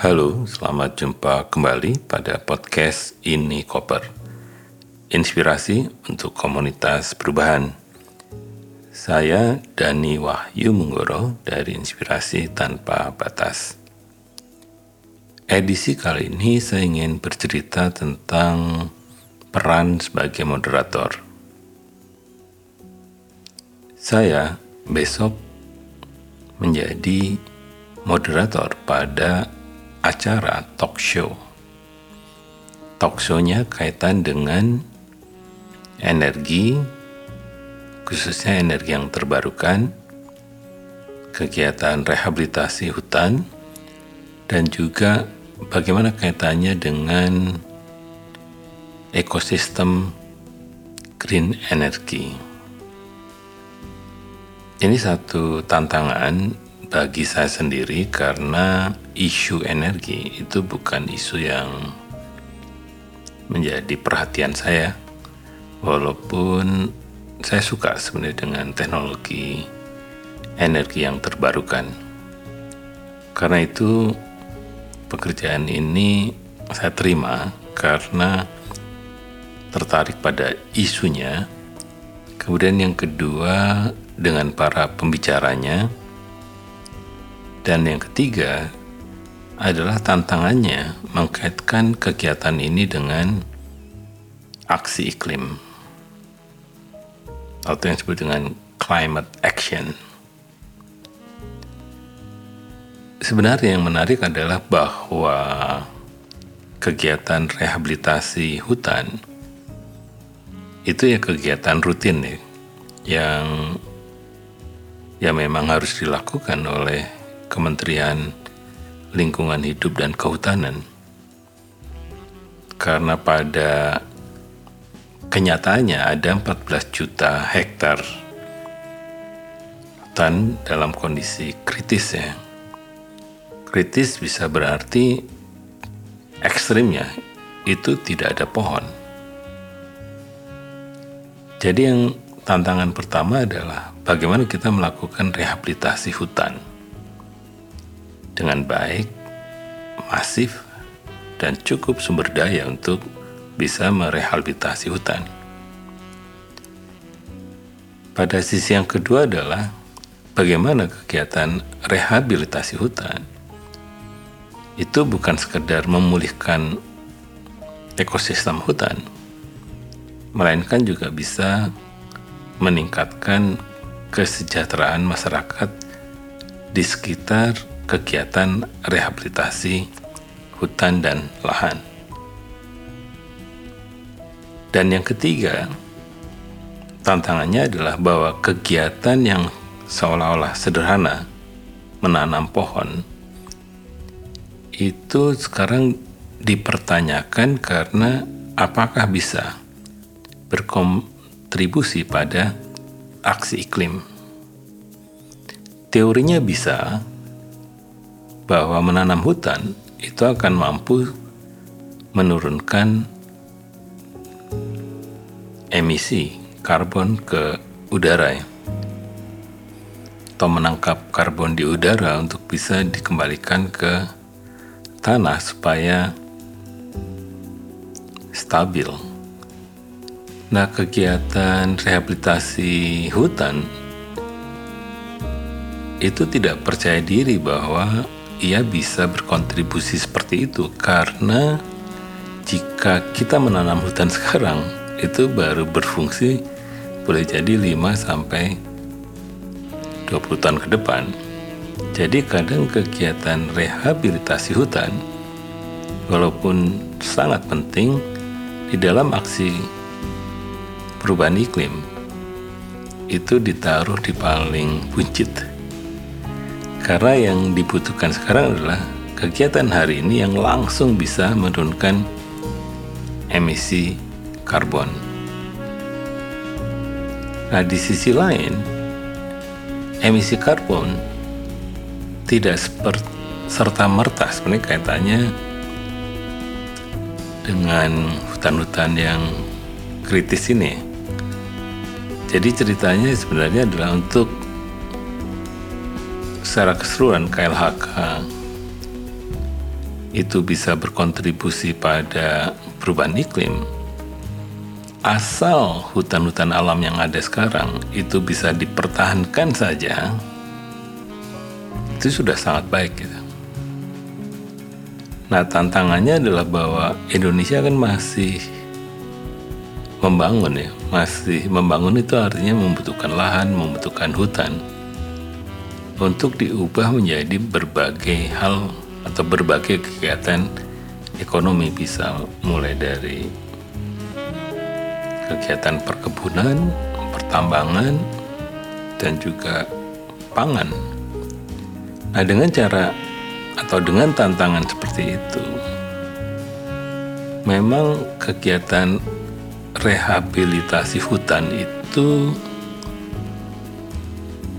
Halo, selamat jumpa kembali pada podcast Ini Koper. Inspirasi untuk komunitas perubahan. Saya Dani Wahyu Munggoro dari Inspirasi Tanpa Batas. Edisi kali ini saya ingin bercerita tentang peran sebagai moderator. Saya besok menjadi moderator pada acara talk show. Talk show-nya kaitan dengan energi, khususnya energi yang terbarukan, kegiatan rehabilitasi hutan, dan juga bagaimana kaitannya dengan ekosistem green energy. Ini satu tantangan bagi saya sendiri karena isu energi itu bukan isu yang menjadi perhatian saya. Walaupun saya suka sebenarnya dengan teknologi energi yang terbarukan. Karena itu pekerjaan ini saya terima karena tertarik pada isunya. Kemudian yang kedua dengan para pembicaranya dan yang ketiga adalah tantangannya mengkaitkan kegiatan ini dengan aksi iklim atau yang disebut dengan climate action. Sebenarnya yang menarik adalah bahwa kegiatan rehabilitasi hutan itu ya kegiatan rutin ya yang ya memang harus dilakukan oleh Kementerian Lingkungan Hidup dan Kehutanan. Karena pada kenyataannya ada 14 juta hektar hutan dalam kondisi kritis ya. Kritis bisa berarti ekstrimnya itu tidak ada pohon. Jadi yang tantangan pertama adalah bagaimana kita melakukan rehabilitasi hutan dengan baik, masif, dan cukup sumber daya untuk bisa merehabilitasi hutan. Pada sisi yang kedua adalah bagaimana kegiatan rehabilitasi hutan itu bukan sekedar memulihkan ekosistem hutan, melainkan juga bisa meningkatkan kesejahteraan masyarakat di sekitar kegiatan rehabilitasi hutan dan lahan. Dan yang ketiga, tantangannya adalah bahwa kegiatan yang seolah-olah sederhana, menanam pohon, itu sekarang dipertanyakan karena apakah bisa berkontribusi pada aksi iklim. Teorinya bisa, bahwa menanam hutan itu akan mampu menurunkan emisi karbon ke udara ya. atau menangkap karbon di udara untuk bisa dikembalikan ke tanah supaya stabil. Nah, kegiatan rehabilitasi hutan itu tidak percaya diri bahwa ia bisa berkontribusi seperti itu karena jika kita menanam hutan sekarang itu baru berfungsi boleh jadi 5 sampai 20 tahun ke depan. Jadi kadang kegiatan rehabilitasi hutan walaupun sangat penting di dalam aksi perubahan iklim itu ditaruh di paling buncit karena yang dibutuhkan sekarang adalah kegiatan hari ini yang langsung bisa menurunkan emisi karbon. Nah, di sisi lain, emisi karbon tidak serta merta sebenarnya kaitannya dengan hutan-hutan yang kritis ini. Jadi ceritanya sebenarnya adalah untuk secara keseluruhan KLHK itu bisa berkontribusi pada perubahan iklim, asal hutan-hutan alam yang ada sekarang itu bisa dipertahankan saja, itu sudah sangat baik. Gitu. Nah tantangannya adalah bahwa Indonesia kan masih membangun ya, masih membangun itu artinya membutuhkan lahan, membutuhkan hutan untuk diubah menjadi berbagai hal atau berbagai kegiatan ekonomi bisa mulai dari kegiatan perkebunan, pertambangan, dan juga pangan. Nah, dengan cara atau dengan tantangan seperti itu, memang kegiatan rehabilitasi hutan itu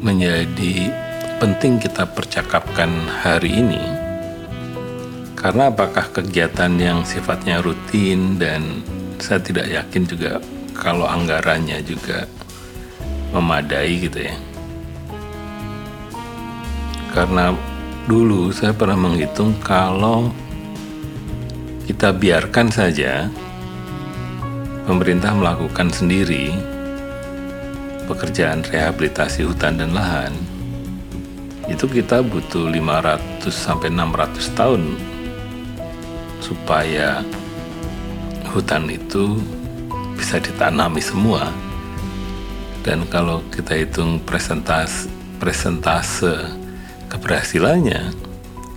menjadi penting kita percakapkan hari ini karena apakah kegiatan yang sifatnya rutin dan saya tidak yakin juga kalau anggarannya juga memadai gitu ya. Karena dulu saya pernah menghitung kalau kita biarkan saja pemerintah melakukan sendiri pekerjaan rehabilitasi hutan dan lahan itu kita butuh 500 sampai 600 tahun supaya hutan itu bisa ditanami semua. Dan kalau kita hitung presentase, presentase keberhasilannya,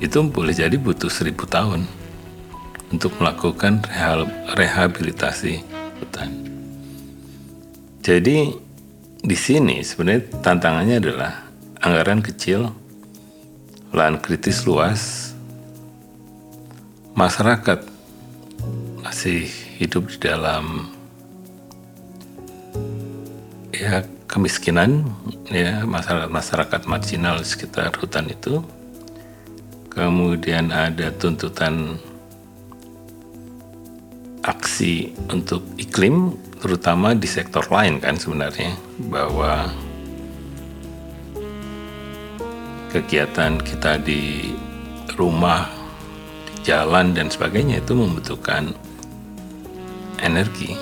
itu boleh jadi butuh seribu tahun untuk melakukan rehabilitasi hutan. Jadi di sini sebenarnya tantangannya adalah anggaran kecil, lahan kritis luas, masyarakat masih hidup di dalam ya kemiskinan ya masyarakat masyarakat marginal di sekitar hutan itu. Kemudian ada tuntutan aksi untuk iklim terutama di sektor lain kan sebenarnya bahwa kegiatan kita di rumah jalan dan sebagainya itu membutuhkan energi.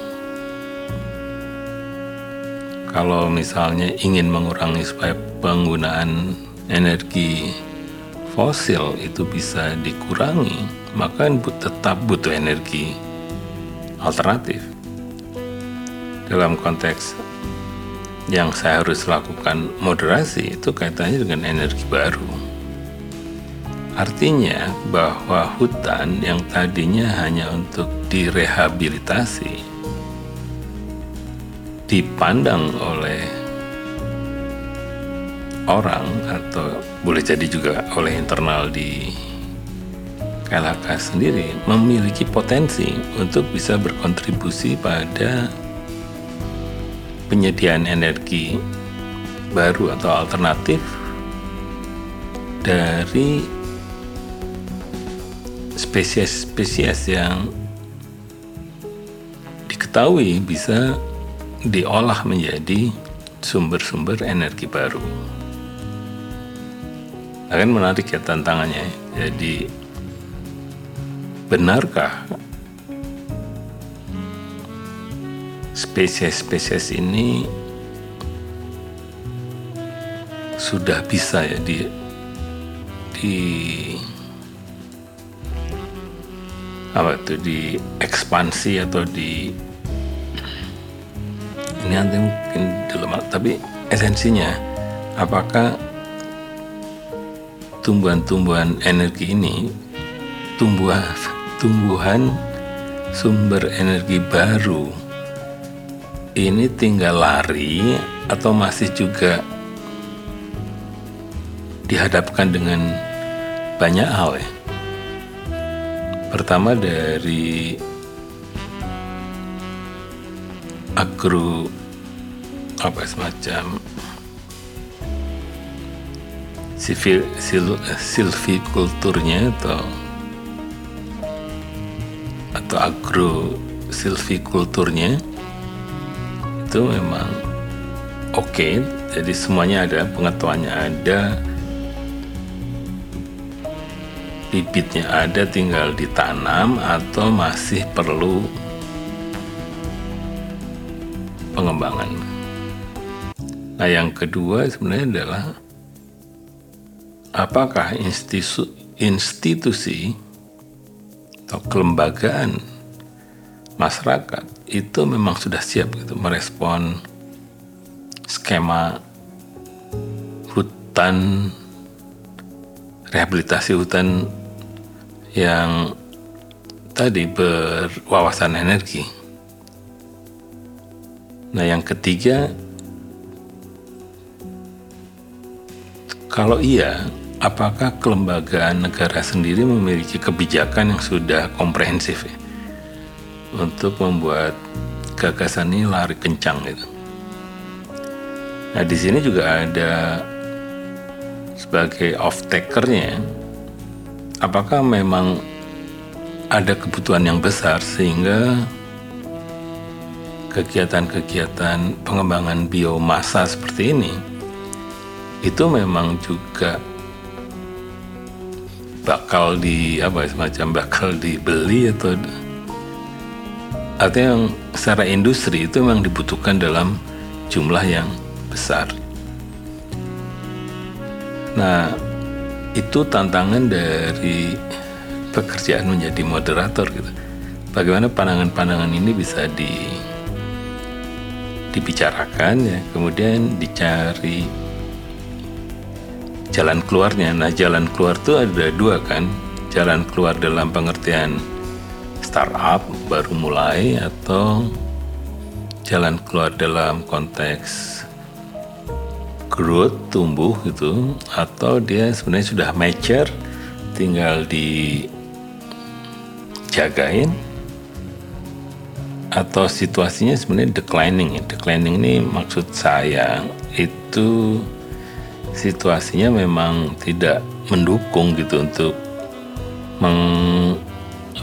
Kalau misalnya ingin mengurangi supaya penggunaan energi fosil itu bisa dikurangi, maka tetap butuh energi alternatif. Dalam konteks yang saya harus lakukan moderasi itu kaitannya dengan energi baru. Artinya bahwa hutan yang tadinya hanya untuk direhabilitasi dipandang oleh orang atau boleh jadi juga oleh internal di KLHK sendiri memiliki potensi untuk bisa berkontribusi pada penyediaan energi baru atau alternatif dari spesies-spesies yang diketahui bisa diolah menjadi sumber-sumber energi baru. Akan menarik ya tantangannya. Jadi benarkah spesies-spesies ini sudah bisa ya di di apa itu di ekspansi atau di ini nanti mungkin dalam tapi esensinya apakah tumbuhan-tumbuhan energi ini tumbuhan tumbuhan sumber energi baru ini tinggal lari atau masih juga dihadapkan dengan banyak hal ya? Pertama dari agro apa semacam sivil sil, silvikulturnya atau atau agro silvikulturnya itu memang oke okay, jadi semuanya ada pengetahuannya ada bibitnya ada tinggal ditanam atau masih perlu pengembangan. Nah, yang kedua sebenarnya adalah apakah institusi, institusi atau kelembagaan masyarakat itu memang sudah siap gitu merespon skema hutan rehabilitasi hutan yang tadi berwawasan energi. Nah, yang ketiga, kalau iya, apakah kelembagaan negara sendiri memiliki kebijakan yang sudah komprehensif ya, untuk membuat gagasan ini lari kencang gitu. Nah, di sini juga ada sebagai off takernya apakah memang ada kebutuhan yang besar sehingga kegiatan-kegiatan pengembangan biomasa seperti ini itu memang juga bakal di apa semacam bakal dibeli atau artinya yang secara industri itu memang dibutuhkan dalam jumlah yang besar. Nah, itu tantangan dari pekerjaan menjadi moderator gitu. Bagaimana pandangan-pandangan ini bisa di dibicarakan ya, kemudian dicari jalan keluarnya. Nah, jalan keluar itu ada dua kan. Jalan keluar dalam pengertian startup baru mulai atau jalan keluar dalam konteks growth tumbuh gitu atau dia sebenarnya sudah mature tinggal dijagain atau situasinya sebenarnya declining ya. Declining ini maksud saya itu situasinya memang tidak mendukung gitu untuk meng,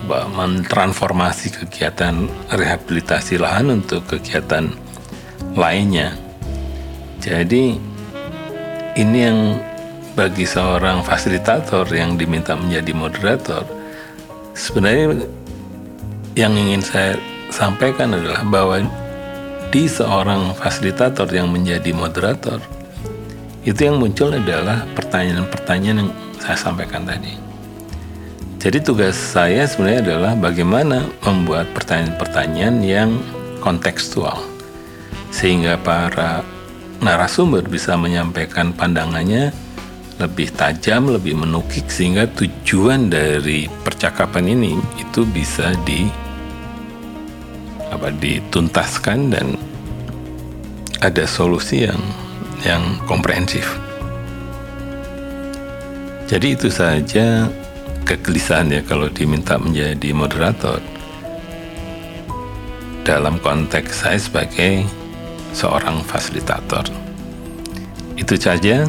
mentransformasi kegiatan rehabilitasi lahan untuk kegiatan lainnya. Jadi ini yang bagi seorang fasilitator yang diminta menjadi moderator sebenarnya yang ingin saya sampaikan adalah bahwa di seorang fasilitator yang menjadi moderator itu yang muncul adalah pertanyaan-pertanyaan yang saya sampaikan tadi. Jadi tugas saya sebenarnya adalah bagaimana membuat pertanyaan-pertanyaan yang kontekstual sehingga para narasumber bisa menyampaikan pandangannya lebih tajam, lebih menukik sehingga tujuan dari percakapan ini itu bisa di apa dituntaskan dan ada solusi yang yang komprehensif. Jadi itu saja kegelisahan ya kalau diminta menjadi moderator dalam konteks saya sebagai seorang fasilitator. Itu saja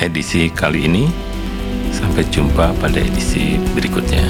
edisi kali ini. Sampai jumpa pada edisi berikutnya.